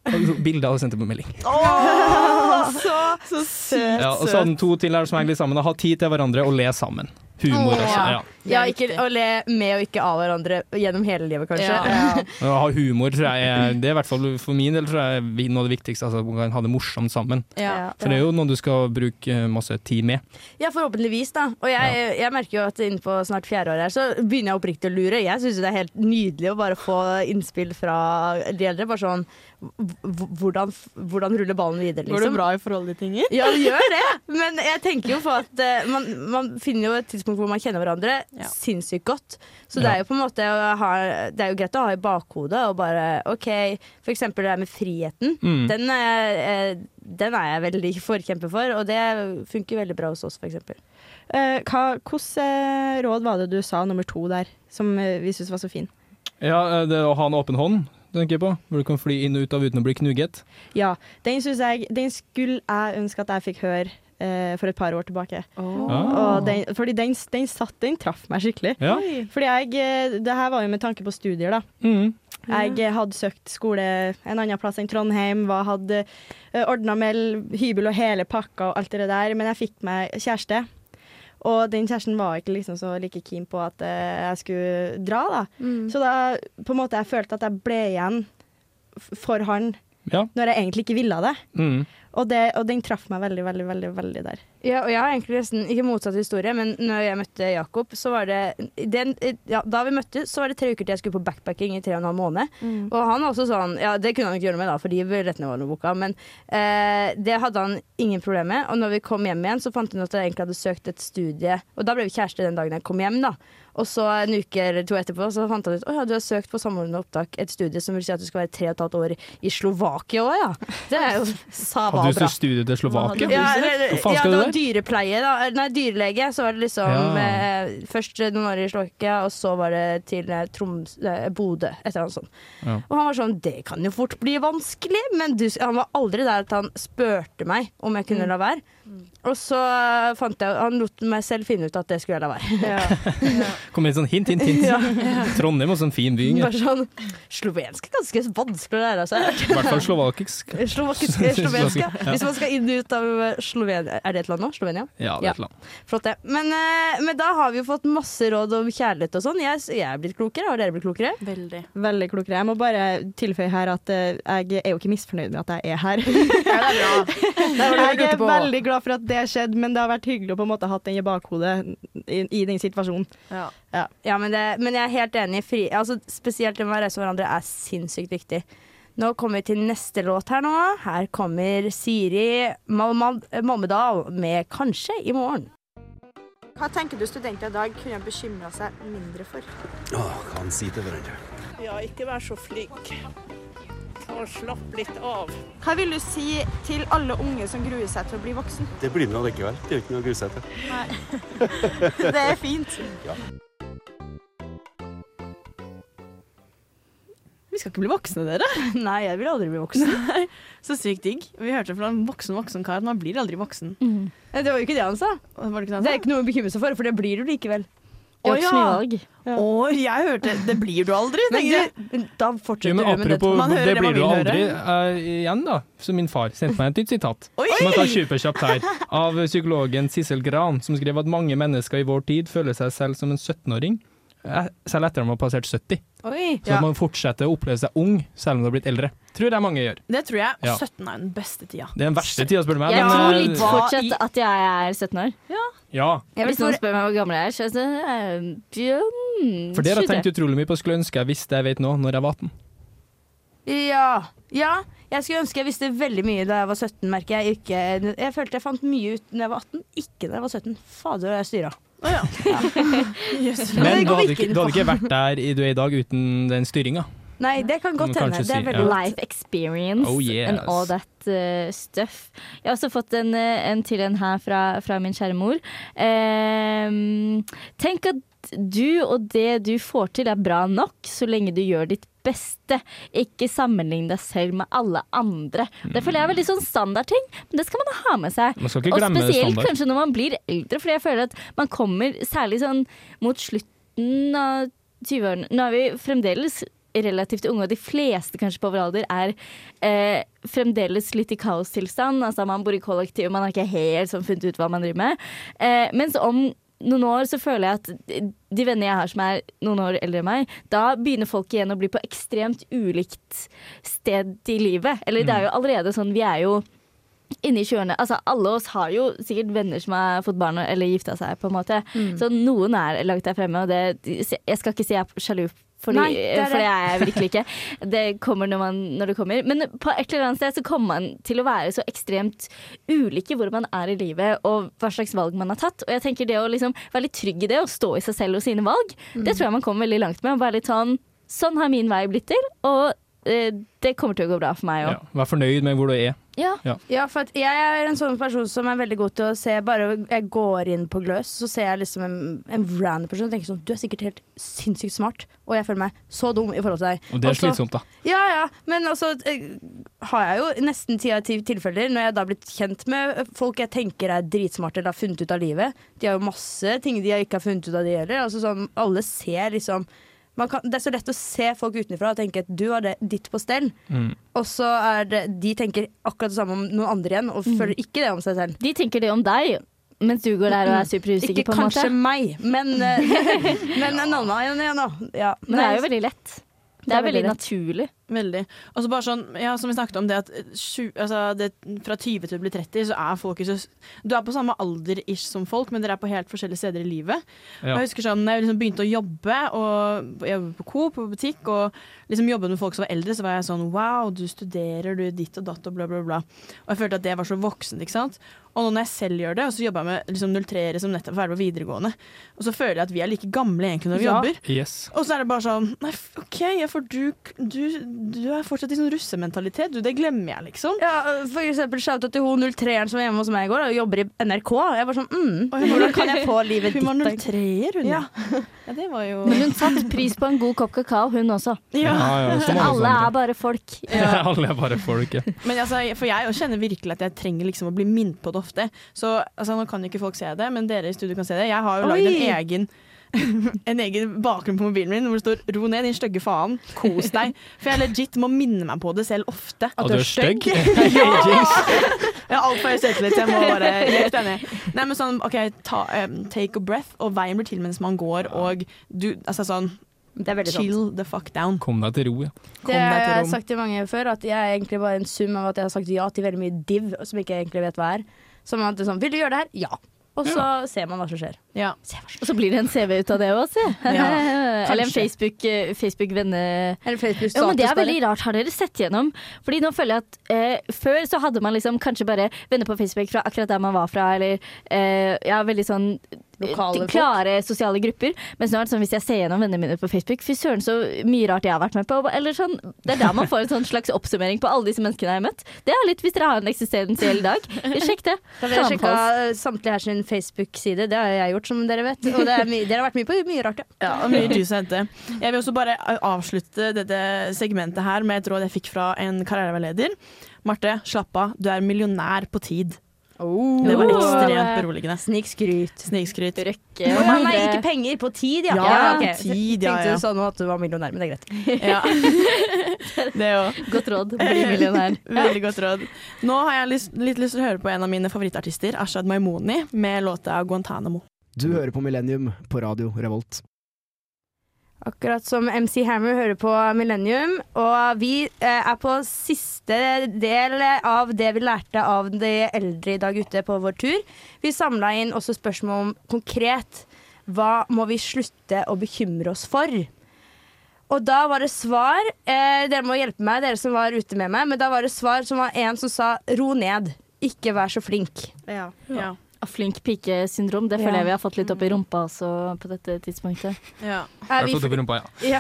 S6: Bilder og sendte på melding.
S3: så, *laughs* så søt!
S6: Ja, og så hadde han to til her som henger litt sammen. Ha tid til hverandre og le sammen. Humor også.
S2: Ja.
S6: Ja.
S2: Ja, ikke å le med og ikke av hverandre gjennom hele livet, kanskje.
S3: Ja.
S6: Å ha humor tror jeg det er i hvert fall for min del tror jeg noe av det viktigste. Altså, man kan ha det morsomt sammen.
S3: Ja.
S6: For det er jo noe du skal bruke masse tid med.
S2: Ja, forhåpentligvis, da. Og jeg, jeg merker jo at innpå snart fjerde år her, så begynner jeg oppriktig å lure. Jeg syns det er helt nydelig å bare få innspill fra de eldre. Bare sånn hvordan, hvordan ruller ballen videre, liksom.
S3: Går det bra i forholdet til Inger?
S2: Ja, det gjør det. *laughs* Men jeg tenker jo på at uh, man, man finner jo et tidspunkt hvor man kjenner hverandre
S3: Ja.
S2: sinnssykt godt. Så det er jo på en måte å ha, Det er jo greit å ha i bakhodet og bare OK, for eksempel det der med friheten.
S6: Mm.
S2: Den, er, eh, den er jeg veldig forkjemper for, og det funker veldig bra hos oss, for eksempel.
S7: Uh, hva, Hvilke råd var det du sa nummer to der, som vi syntes var så fin?
S6: Ja, det å ha en åpen hånd, tenker jeg på. Hvor du kan fly inn og ut av uten å bli knuget.
S7: Ja, den jeg Den skulle jeg ønske at jeg fikk høre eh, for et par år tilbake.
S6: Oh.
S7: Og den, fordi den, den satt, den traff meg skikkelig.
S6: Ja.
S7: Fordi jeg eh, Det her var jo med tanke på studier, da.
S6: Mm.
S7: Jeg eh, hadde søkt skole en annen plass enn Trondheim, var, hadde uh, ordna med hybel og hele pakka og alt det der, men jeg fikk meg kjæreste. Og den kjæresten var ikke liksom så like keen på at eh, jeg skulle dra, da. Så da på en måte jeg følte at jeg ble igjen for han
S6: Ja.
S7: når jeg egentlig ikke ville det.
S6: Mm.
S7: Og, det, og den traff meg veldig, veldig, veldig, veldig der.
S2: Ja, og jeg har egentlig nesten ikke motsatt historie, men når jeg møtte Jakob, så var det den, ja, Da vi møttes, så var det tre uker til jeg skulle på backpacking i tre og en halv måned.
S7: Mm.
S2: Og han var også sånn Ja, det kunne han ikke gjøre med, da, fordi billettene var noe boka, men eh, det hadde han ingen problem med. Og når vi kom hjem igjen, så fant han at jeg egentlig hadde søkt et studie, og da ble vi kjærester den dagen jeg kom hjem, da. Og så en uke eller to etterpå så fant han ut at ja, du har søkt på samordnende opptak et studie som vil si at du skal være tre og et halvt år i Slovakia òg, ja. Det er jo *laughs* sababra.
S6: Hadde du studie til Slovakia?
S2: Ja, eller,
S6: Hva faen skal
S2: ja,
S6: du der?
S2: Dyrepleie, da. Nei, dyrelege. Så var det liksom
S6: Ja.
S2: eh, Først noen år i Slovakia, og så var det til eh, Troms, eh, Bodø, et eller annet sånt.
S6: Ja.
S2: Og han var sånn Det kan jo fort bli vanskelig, men du, han var aldri der at han spurte meg om jeg kunne la være. Og så fant jeg Han lot meg selv finne ut at det skulle jeg la være. *laughs*
S6: Kom med et sånn hint, hint, hint.
S2: Ja.
S6: Trondheim også en fin by.
S2: Bare sånn Slovensk er ganske vanskelig å lære seg.
S6: I hvert fall slovakisk.
S2: Slovakisk, slovensk, *laughs* ja.
S6: Ja.
S2: Hvis man skal inn og ut av Slovenia Er det et land nå? Slovenia?
S6: Ja, det er et land.
S2: Flott, det. Men, eh, men da har vi jo fått masse råd om kjærlighet og sånn. Jeg, jeg er blitt klokere. Har dere blitt klokere?
S3: Veldig.
S7: Veldig klokere. Jeg må bare tilføye her at eh, jeg er jo ikke misfornøyd med at jeg er her. *laughs*
S2: ja, det *laughs* jeg
S7: jeg
S2: lurte
S7: er
S2: på.
S7: veldig glad for at det skjedde, men det har vært hyggelig å på en måte ha hatt den i bakhodet i, i den situasjonen.
S3: Ja.
S2: Ja, men, det, men jeg er helt enig. Fri, altså, spesielt det med å reise hverandre er sinnssykt viktig. Nå kommer vi til neste låt her nå. Her kommer Siri Malmad- Malmedal med 'Kanskje i morgen'.
S7: Hva tenker du studenter i dag kunne bekymra seg mindre for?
S14: Åh, hva han sier til hverandre.
S10: Ja, ikke vær så flink. Og slapp litt av.
S7: Hva vil du si til alle unge som gruer seg til å bli voksen?
S14: Det blir med allikevel. Det er jo ikke noe å grue seg til.
S7: Nei. *laughs* Det er fint.
S14: Ja.
S3: Vi skal ikke bli voksne, dere. *laughs*
S2: Nei, jeg vil aldri bli voksen.
S3: Nei, Så sykt digg. Vi hørte fra en voksen voksen kar at man blir aldri voksen.
S2: Mm. Det var jo ikke det han sa.
S3: Det, det, han
S2: Det er ikke noe å bekymre seg for, for det blir du likevel.
S3: Å,
S2: mye
S3: ja.
S2: Ja.
S3: Jeg hørte Det blir du aldri,
S2: Men
S3: tenker jeg.
S2: da fortsetter
S6: men
S2: du med det.
S3: Man hører
S6: det
S3: det
S6: blir
S3: man
S6: du aldri.
S3: høre.
S6: Eh, igjen, da, så min far sendte meg et nytt sitat.
S3: Oi!
S6: Som jeg tar superkjapt her. Av psykologen Sissel Gran, som skrev at mange mennesker i vår tid føler seg selv som en 17-åring. Eh, Selv etter at de har passert 70.
S2: Oi.
S6: Så at man fortsetter å oppleve seg ung selv om du har blitt eldre. Tror jeg mange gjør.
S3: Det tror jeg.
S6: Ja.
S3: 17 er den beste tida.
S6: Det er den verste tida, spør du meg.
S5: Jeg
S6: men,
S5: tror
S6: eh,
S5: litt fortsatt at jeg er 17 år.
S6: Ja.
S5: Hvis noen spør meg hvor gammel jeg er, så er jeg mm,
S6: For dere har tenkt utrolig mye på skulle ønske jeg visste jeg vet nå, når jeg var 18.
S2: Ja. ja. Jeg skulle ønske jeg visste veldig mye da jeg var 17, merker jeg. Ikke, jeg følte jeg fant mye ut da jeg var 18, ikke da jeg var 17. Fader, jeg styra. *laughs*
S6: Men du hadde, ikke, du hadde ikke vært der du er i dag uten den styringa.
S2: Nei, det kan godt hende. Det er veldig
S6: ja.
S5: Life experience
S6: Oh, yes.
S5: and all that uh, stuff. Jeg har også fått en, uh, en til en her fra, fra min kjære mor. Um, tenk at du og det du får til er bra nok, så lenge du gjør ditt beste. Ikke sammenlign deg selv med alle andre. Det føler jeg er veldig sånn standardting, men det skal man ha med seg. Og spesielt kanskje når man blir eldre, fordi jeg føler at man kommer særlig sånn mot slutten av 20-årene. Nå er vi fremdeles relativt unge, og de fleste kanskje på vår alder er eh, fremdeles litt i kaostilstand. Altså man bor i kollektiv, man har ikke helt sånn funnet ut hva man driver med. Eh, mens om noen år så føler jeg at de venner jeg har som er noen år eldre enn meg, da begynner folk igjen å bli på ekstremt ulikt sted i livet. Eller det er jo allerede sånn, vi er jo Inni 20-årene, altså Alle oss har jo sikkert venner som har fått barn eller gifta seg. på en måte
S2: Mm.
S5: Så noen er langt der fremme. Og det, jeg skal ikke si jeg er sjalu, fordi,
S2: Nei, det er
S5: for det er jeg virkelig ikke. Det kommer når, man, når det kommer. Men på et eller annet sted så kommer man til å være så ekstremt ulike hvor man er i livet og hva slags valg man har tatt. Og jeg tenker det å liksom være litt trygg i det og stå i seg selv og sine valg,
S2: Mm.
S5: det tror jeg man kommer veldig langt med. Og være litt sånn Sånn har min vei blitt til, og eh, det kommer til å gå bra for meg òg.
S6: Ja. Vær fornøyd med hvor du er.
S5: Ja.
S6: Ja.
S2: Ja, for at jeg er en sånn person som er veldig god til å se Bare jeg går inn på Gløs, så ser jeg liksom en, en random person og tenker sånn Du er sikkert helt sinnssykt smart, og jeg føler meg så dum i forhold til deg.
S6: Og det er
S2: også,
S6: slitsomt, da.
S2: Ja, ja, men altså eh, har jeg jo nesten ti av ti tilfeller når jeg da har blitt kjent med folk jeg tenker er dritsmarte eller har funnet ut av livet. De har jo masse ting de ikke har funnet ut av, de heller. Altså sånn, alle ser liksom kan, Det er så lett å se folk utenfra og tenke at du har det ditt på stell.
S6: Mm.
S2: Og så er det De tenker akkurat det samme om noen andre igjen, og
S5: Mm.
S2: føler ikke det om seg selv.
S5: De tenker det om deg, mens du går der og er superusikker,
S2: Ikke
S5: på en måte.
S2: kanskje meg, men, *laughs* eh, *laughs* men en annen igjen, ja. Ja,
S5: Men det er jo veldig lett. Det er veldig naturlig.
S3: Veldig. Og så bare sånn, ja, som vi snakket om, det at 20, altså det, fra 20 til å bli 30, så er folk ikke så Du er på samme alder ish som folk, men dere er på helt forskjellige steder i livet.
S6: Ja.
S3: Og jeg husker sånn, jeg liksom begynte å jobbe, og jobbe på Coop på butikk, og liksom jobbet med folk som var eldre, så var jeg sånn wow, du studerer, du er ditt og datt og bla, bla, bla. Og jeg følte at det var så voksent, ikke sant. Og nå når jeg selv gjør det, og så jobber jeg med liksom 03-ere som nettopp er ferdig på videregående, og så føler jeg at vi er like gamle egentlig når vi
S6: Ja.
S3: jobber.
S6: Yes.
S3: Og så er det bare sånn Nei, OK, for du, du, du er fortsatt i sånn russementalitet. Du, det glemmer jeg, liksom.
S2: Ja, for eksempel shout out til hun 03-eren som var hjemme hos meg i går og jobber i NRK. Jeg var sånn, mm, Hvordan kan jeg få livet ditt?
S3: Hun var
S2: ditt?
S3: 03-er, hun.
S2: Ja. *laughs*
S3: Ja, det var jo
S5: Men hun satte pris på en god kopp kakao, hun også.
S6: Ja. Ja, alle
S5: Alle er bare folk. *laughs* Ja.
S6: Alle er bare folk, ja.
S3: Men altså, for jeg kjenner virkelig at jeg trenger liksom å bli minnet på det ofte. Så altså, Nå kan jo ikke folk se det, men dere i studio kan se det. Jeg har jo lagd en egen *laughs* en egen bakgrunn på mobilen min hvor det står 'ro ned, din stygge faen', kos deg. For jeg legit må minne meg på det selv ofte.
S6: At du er stygg? *laughs* *laughs*
S3: ja! Jeg har altfor høy selvtillit, så jeg må bare Helt enig. Nei, men sånn, OK, ta, um, take a breath, og veien blir til mens man går, og du Altså sånn Chill the fuck down.
S6: Kom deg til ro, ja.
S2: Det har jeg sagt til mange før, at jeg er egentlig bare en sum av at jeg har sagt ja til veldig mye div som ikke egentlig vet hva er. Som at det er sånn, Vil du gjøre det her? Ja. Og så ser man hva som skjer.
S3: Ja.
S5: Og så blir det en CV ut av det òg, se.
S2: Ja, *laughs*
S5: Eller en. Facebook-venne... Facebook-venne...
S2: Eller Facebook
S5: ja, men det er veldig rart. Har dere sett gjennom? Fordi nå føler jeg at eh, Før så hadde man liksom kanskje bare venner på Facebook fra akkurat der man var fra, eller eh, ja, veldig sånn eh,
S2: Lokale folk.
S5: klare sosiale grupper. Mens nå er det sånn hvis jeg ser gjennom vennene mine på Facebook, fy søren så mye rart jeg har vært med på. Eller sånn, det er da man får en sånn slags oppsummering på alle disse menneskene jeg har møtt. Det er litt hvis dere har en eksistensiell dag. Sjekk det.
S2: Da vil jeg sjekke samtlige her sin Facebook-side. Det har jeg gjort, som dere vet. Og det er dere har vært mye på mye rart, ja.
S3: Ja, og mye juice å hente. Jeg vil også bare avslutte dette segmentet her med et råd jeg fikk fra en karriereveileder. Marte, slapp av. Du er millionær på tid. Det var ekstremt beroligende.
S2: Snikskryt.
S3: Snikskryt.
S5: Røkke.
S2: Ja, nei, ikke penger, på tid, ja.
S3: Ja,
S2: okay.
S3: tid, ja,
S2: Tenkte du sånn at du var millionær, men det er greit. *laughs*
S3: Ja. *laughs* Det òg. *laughs*
S5: Godt råd. Bli millionær.
S3: Veldig godt råd. Nå har jeg lyst, litt lyst til å høre på en av mine favorittartister, Ashad Maimoni, med låta 'Guantánamo'.
S15: Du hører på Millennium på radio Revolt.
S2: Akkurat som MC Hammer hører på Millennium. Og vi eh, er på siste del av det vi lærte av de eldre i dag ute på vår tur. Vi samla inn også spørsmål om konkret hva må vi slutte å bekymre oss for? Og da var det svar eh, Dere må hjelpe meg, dere som var ute med meg. Men da var det svar som var en som sa ro ned. Ikke vær så flink.
S7: Ja.
S3: Ja.
S5: Flink pike-syndrom. Det
S2: Ja.
S5: føler jeg vi har fått litt opp i rumpa også på dette tidspunktet.
S3: Ja.
S2: Er vi
S6: har fått opp i rumpa, ja.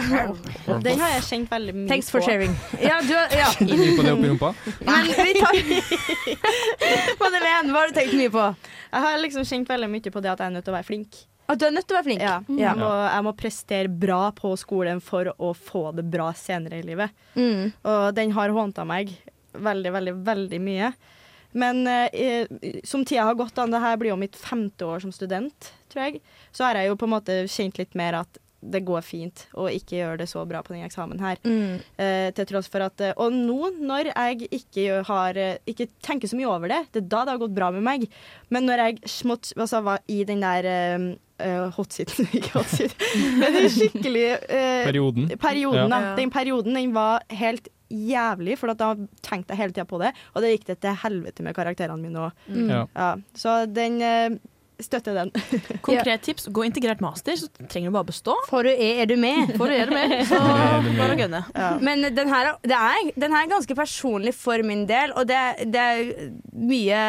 S2: Ja.
S7: Den har jeg kjent veldig mye
S2: Thanks for
S7: på.
S2: sharing. Ja, du, ja.
S6: Mye på det oppi rumpa. *laughs*
S2: Men vi tar *laughs* Madeleine, hva har du tenkt mye på?
S7: Jeg har liksom kjent veldig mye på det at jeg er nødt til å være flink.
S2: At du er nødt til å være flink?
S7: Ja.
S2: Ja.
S7: Jeg, må, jeg må prestere bra på skolen for å få det bra senere i livet.
S2: Mm.
S7: Og den har hånta meg veldig, veldig, veldig mye. Men eh, som tida har gått, da, det her blir jo mitt femte år som student, tror jeg, så har jeg jo på en måte kjent litt mer at det går fint å ikke gjøre det så bra på den eksamen her.
S2: Mm.
S7: Eh, til tross for at eh, Og nå, når jeg ikke, har, eh, ikke tenker så mye over det, det er da det har gått bra med meg. Men når jeg smått, altså, var i den der uh, hot-seaten *laughs* Ikke hot-seat, men den skikkelig uh,
S6: Perioden.
S7: perioden,
S6: Ja.
S7: da. Den perioden den var helt jævlig, for at da tenkte jeg hele tida på det. Og det gikk det til helvete med karakterene mine òg.
S3: Mm.
S6: Ja.
S7: Ja, så den eh, støtter den. *laughs*
S3: Konkret tips, gå integrert master, så trenger du bare bestå.
S2: For du er, er du med.
S3: For du er med, så
S6: du med. *laughs*
S3: bare å gønne.
S2: Men den her, det er, den her er ganske personlig for min del, og det, det er mye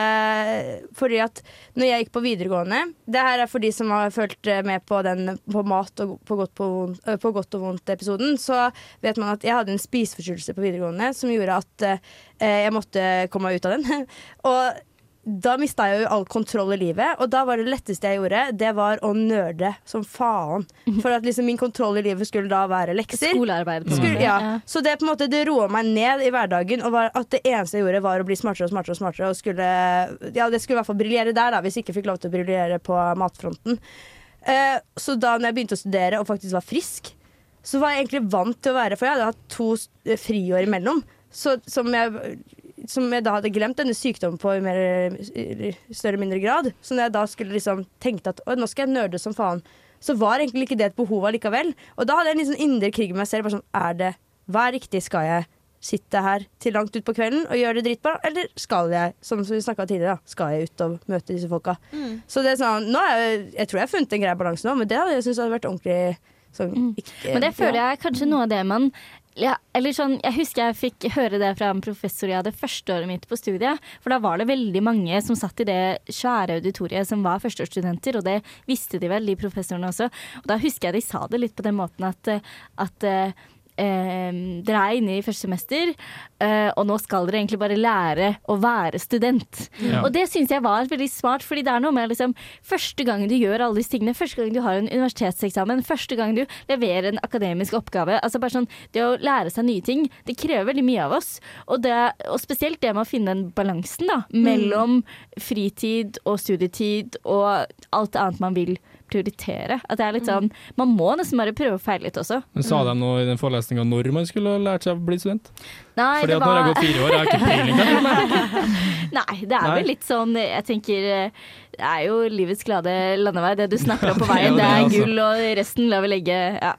S2: fordi at når jeg gikk på videregående Det her er for de som har fulgt med på den på mat og på godt, på, vondt- på godt og vondt-episoden, så vet man at jeg hadde en spiseforstyrrelse på videregående som gjorde at eh, jeg måtte komme meg ut av den. *laughs* og da mista jeg jo all kontroll i livet, og da var det letteste jeg gjorde, det var å nerde som faen. For at liksom min kontroll i livet skulle da være lekser.
S5: Skolearbeid.
S2: Skulle, ja. Så det på en måte Det roa meg ned i hverdagen, og var at det eneste jeg gjorde, var å bli smartere og smartere. Og smartere Og skulle Ja, det skulle i hvert fall briljere der, da, hvis jeg ikke fikk lov til å briljere på matfronten. Eh, så da når jeg begynte å studere og faktisk var frisk, så var jeg egentlig vant til å være For jeg hadde hatt to friår imellom. Så, som, jeg, som jeg da hadde glemt denne sykdommen på i mer, større mindre grad. Så når jeg da skulle liksom tenkte at nå skal jeg nerde som faen, så var egentlig ikke det et behov allikevel. Og da hadde jeg en liksom indre krig med meg selv. Bare sånn, er det hva er riktig? Skal jeg sitte her til langt utpå kvelden og gjøre det dritbra, eller skal jeg, som vi snakka tidligere, da, skal jeg ut og møte disse folka?
S5: Mm.
S2: Så det er sånn, nå er jeg, jeg tror jeg har funnet en grei balanse nå, men det hadde jeg syntes hadde vært ordentlig sånn ikke,
S5: Mm. Men det føler jeg er kanskje noe av det man ja, eller sånn, Jeg husker jeg fikk høre det fra en professor jeg hadde første året mitt på studiet. For da var det veldig mange som satt i det svære auditoriet som var førsteårsstudenter, og det visste de vel, de professorene også. Og da husker jeg de sa det litt på den måten at, at eh, dere er inne i første semester, eh, og nå skal dere egentlig bare lære å være student.
S16: Ja.
S5: Og det syns jeg var veldig smart, fordi det er noe med liksom Første gang du gjør alle disse tingene, første gang du har en universitetseksamen, første gang du leverer en akademisk oppgave, altså bare sånn Det å lære seg nye ting, det krever veldig mye av oss. Og, det, og spesielt det med å finne den balansen da, mellom fritid og studietid og alt annet man vil prioritere. At det er litt sånn Man må nesten bare prøve og feile litt også.
S6: Men Sa de noe i den forelesninga når man skulle lært seg å bli student?
S5: Nei,
S6: Fordi
S5: det
S6: at når jeg har gått fire år, jeg har ikke peiling. *laughs* på.
S5: Nei, det er
S6: Nei.
S5: vel litt sånn Jeg tenker eh, Det er jo livets glade landevei. Det du snakker om på *laughs* veien,
S2: det er altså.
S5: gull, og resten lar vi legge Ja.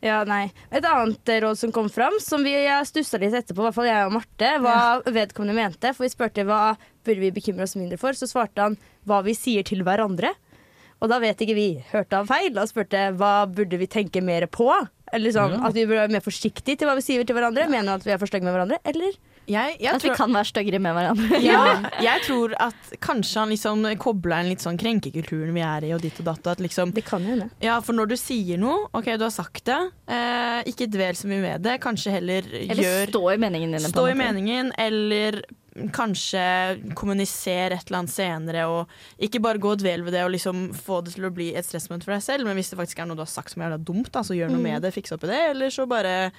S2: Ja, nei. Et annet eh, råd som kom fram, som vi stussa litt etterpå, i hvert fall jeg og Marte, hva vedkommende mente. For vi spurte hva burde vi bekymre oss mindre for, så svarte han hva vi sier til hverandre. Og da vet ikke vi. Hørte han feil og spurte hva burde vi tenke mer på? Eller sånn. At vi burde være mer forsiktige til hva vi sier til hverandre. Mener han at vi er for stygge med hverandre, eller?
S5: At vi kan være styggere med hverandre.
S3: Ja, jeg tror at kanskje han liksom kobler en litt sånn krenkekulturen vi er i, og ditt og datt. At liksom,
S2: det kan hende.
S3: Ja, for når du sier noe, OK, du har sagt det, eh, ikke dvel så mye med det. Kanskje heller
S5: Eller
S3: gjør
S5: stå i meningen din.
S3: Stå i meningen, eller kanskje kommunisere et eller annet senere, og ikke bare gå og dvel ved det og liksom få det til å bli et stressmoment for deg selv, men hvis det faktisk er noe du har sagt som er dumt, da, så gjør noe
S5: Mm.
S3: med det, fiks opp i det, eller så bare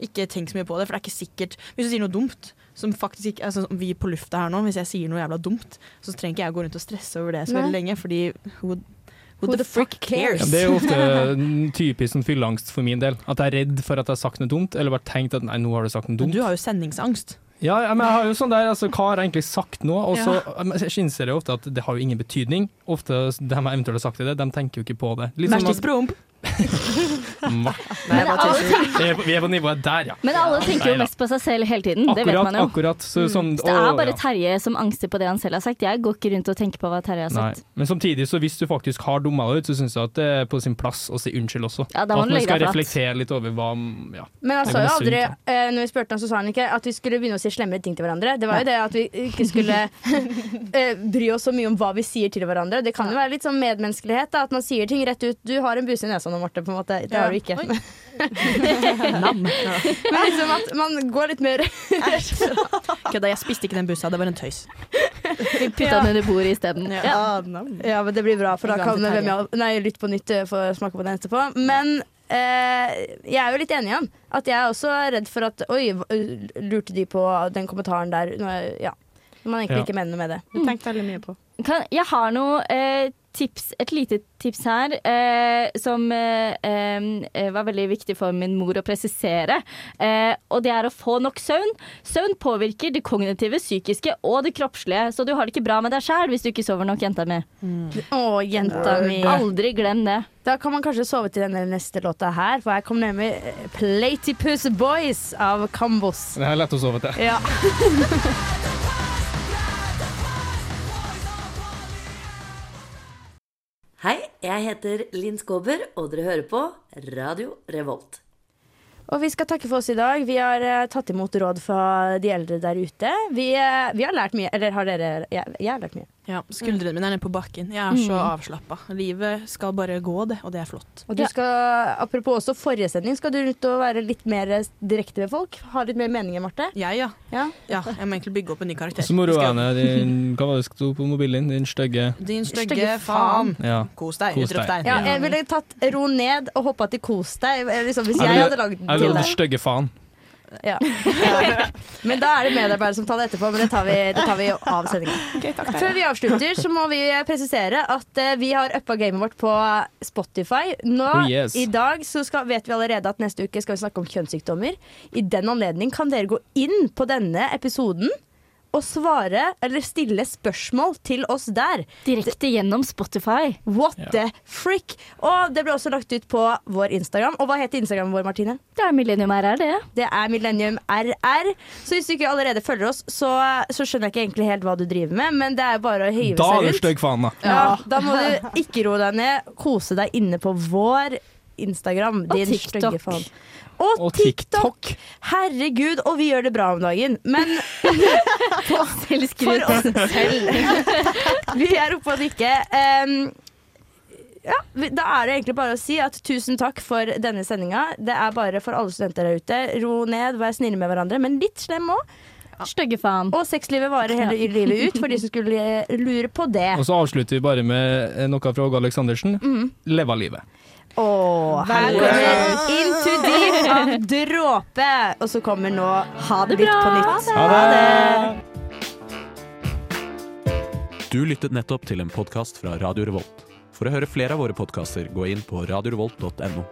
S3: ikke tenk så mye på det, for det er ikke sikkert Hvis du sier noe dumt, som faktisk ikke altså, Vi på lufta her nå, hvis jeg sier noe jævla dumt, så trenger ikke jeg gå rundt og stresse over det så veldig lenge, fordi who, who, the fuck cares?
S6: Ja, det er jo ofte typisk sånn fylleangst for min del. At jeg er redd for at jeg har sagt noe dumt, eller bare tenkt at nei, nå har du sagt noe dumt.
S3: Du har jo sendingsangst.
S6: Ja, men jeg har jo sånn der, altså, Hva har jeg egentlig sagt nå? Og så
S3: Ja.
S6: innser jeg ofte at det har jo ingen betydning. Ofte de jeg eventuelt har sagt det, de tenker jo ikke på det. Litt sånn at- Vi er på- nivået der, ja.
S5: Men alle tenker jo mest på seg selv hele tiden. det vet man jo.
S6: akkurat. Så, sånn,
S5: Så det er
S6: å,
S5: bare
S6: ja.
S5: Terje som angster på det han selv har sagt. Jeg går ikke rundt og tenker på hva Terje har
S6: Nei. Men samtidig, så hvis du faktisk har dumma deg ut, så syns jeg at det er på sin plass å si unnskyld også.
S5: Ja,
S6: at man skal reflektere litt over hva ja.
S2: Men
S6: jeg
S2: sa jo aldri, eh, når vi spurte han, så sa han ikke at vi skulle begynne å si slemmere ting til hverandre. Det var jo det at vi ikke skulle *laughs* eh, bry oss så mye om hva vi sier til hverandre. Det kan jo være litt sånn medmenneskelighet, da, at man sier ting rett ut. Du har en buse i nesa nå, Marte, på en måte. Det
S3: Ja.
S2: har du ikke.
S3: Oi. *laughs* *laughs*
S2: Men liksom at man går litt mer *laughs*
S3: Kødda, jeg spiste ikke den bussa, det var en tøys.
S5: Vi putta den under bordet isteden.
S2: Ja. ja, men det blir bra, for da kan hvem jeg, nei, Lytt på nytt for å smake på den etterpå. Men eh, jeg er jo litt enig i han. At jeg er også redd for at Oi, lurte de på den kommentaren der? Nå er- Ja. Man egentlig
S5: Ja.
S2: ikke mener med det.
S7: Det tenkte veldig mye på.
S5: Kan, jeg har noe eh, tips, et lite tips her, eh, som eh, eh, var veldig viktig for min mor å presisere. Eh, og det er å få nok søvn. Søvn påvirker det kognitive, psykiske og det kroppslige, så du har det ikke bra med deg sjæl hvis du ikke sover nok, jenta mi.
S2: Å, jenta mi.
S5: Aldri glem det.
S2: Da kan man kanskje sove til denne neste låta her, for her kommer nemlig eh, Platypus Boys av Kambos.
S6: Det er lett å sove til.
S2: Ja. *laughs*
S17: Hei, jeg heter Linn Skåber, og dere hører på Radio Revolt.
S2: Og vi skal takke for oss i dag. Vi har eh, tatt imot råd fra de eldre der ute. Vi, eh, vi har lært mye. Eller har dere Jeg, jeg har lært mye.
S3: Ja, Skuldrene mine er nede på bakken. Jeg er så
S2: Mm.
S3: avslappa. Livet skal bare gå, det, og det er flott.
S2: Og du skal, apropos også forrige sending, skal du ut og være litt mer direkte med folk? Ha litt mer meninger, Marte?
S3: Jeg, ja.
S2: ja.
S3: Jeg må egentlig bygge opp en ny karakter.
S6: Så moro din Hva var det du sto på mobilen din? Din stygge
S3: Din stygge faen.
S6: Ja.
S3: Kos deg.
S6: Kos deg.
S2: Ja, jeg ville tatt ro ned og hoppa til kos deg. Liksom, hvis
S6: Jeg
S2: jeg
S6: ville-
S2: hadde lagd den
S6: Jeg
S2: til
S6: ville
S2: deg.
S6: hatt stygge faen.
S2: Ja. *laughs* Men da er det medarbeidere som tar det etterpå, men det tar vi, det tar vi av sendinga. Før vi avslutter, så må vi presisere at eh, vi har uppa gamet vårt på Spotify. Nå,
S6: Oh, yes.
S2: I dag så skal, vet vi allerede at neste uke skal vi snakke om kjønnssykdommer. I den anledning kan dere gå inn på denne episoden å svare eller stille spørsmål til oss der.
S5: Direkte gjennom Spotify.
S2: What the frick? Og det ble også lagt ut på vår Instagram. Og hva heter Instagramen vår, Martine?
S5: Det er Millennium RR, det.
S2: Det er Millennium RR. Så hvis du ikke allerede følger oss, så, så skjønner jeg ikke egentlig helt hva du driver med, men det er bare å hive
S6: Da er du
S2: rundt.
S6: stygg faen, da.
S2: Ja, da må du ikke roe deg ned, kose deg inne på vår Instagram.
S5: Og
S2: din
S5: TikTok.
S2: stygge faen. Og,
S6: Og
S2: TikTok. Herregud, og vi gjør det bra om dagen, men *laughs* for oss selv. *laughs* vi er oppe og nikker. Um, ja, da er det egentlig bare å si at tusen takk for denne sendinga. Det er bare for alle studenter der ute. Ro ned, vær snille med hverandre, men litt slem òg.
S5: Stygge faen.
S2: Og sexlivet varer hele livet ut, for de som skulle eh, lure på det.
S6: Og så avslutter vi bare med noe fra Åge Aleksandersen.
S2: Mm.
S6: Leva livet.
S2: Åh, her kommer Into Deep av Dråpe. Og så kommer nå Ha det bra. på nytt.
S6: Ha det.
S16: Du lyttet nettopp til en podkast fra Radio Revolt. For å høre flere av våre podkaster, gå inn på radiorevolt.no.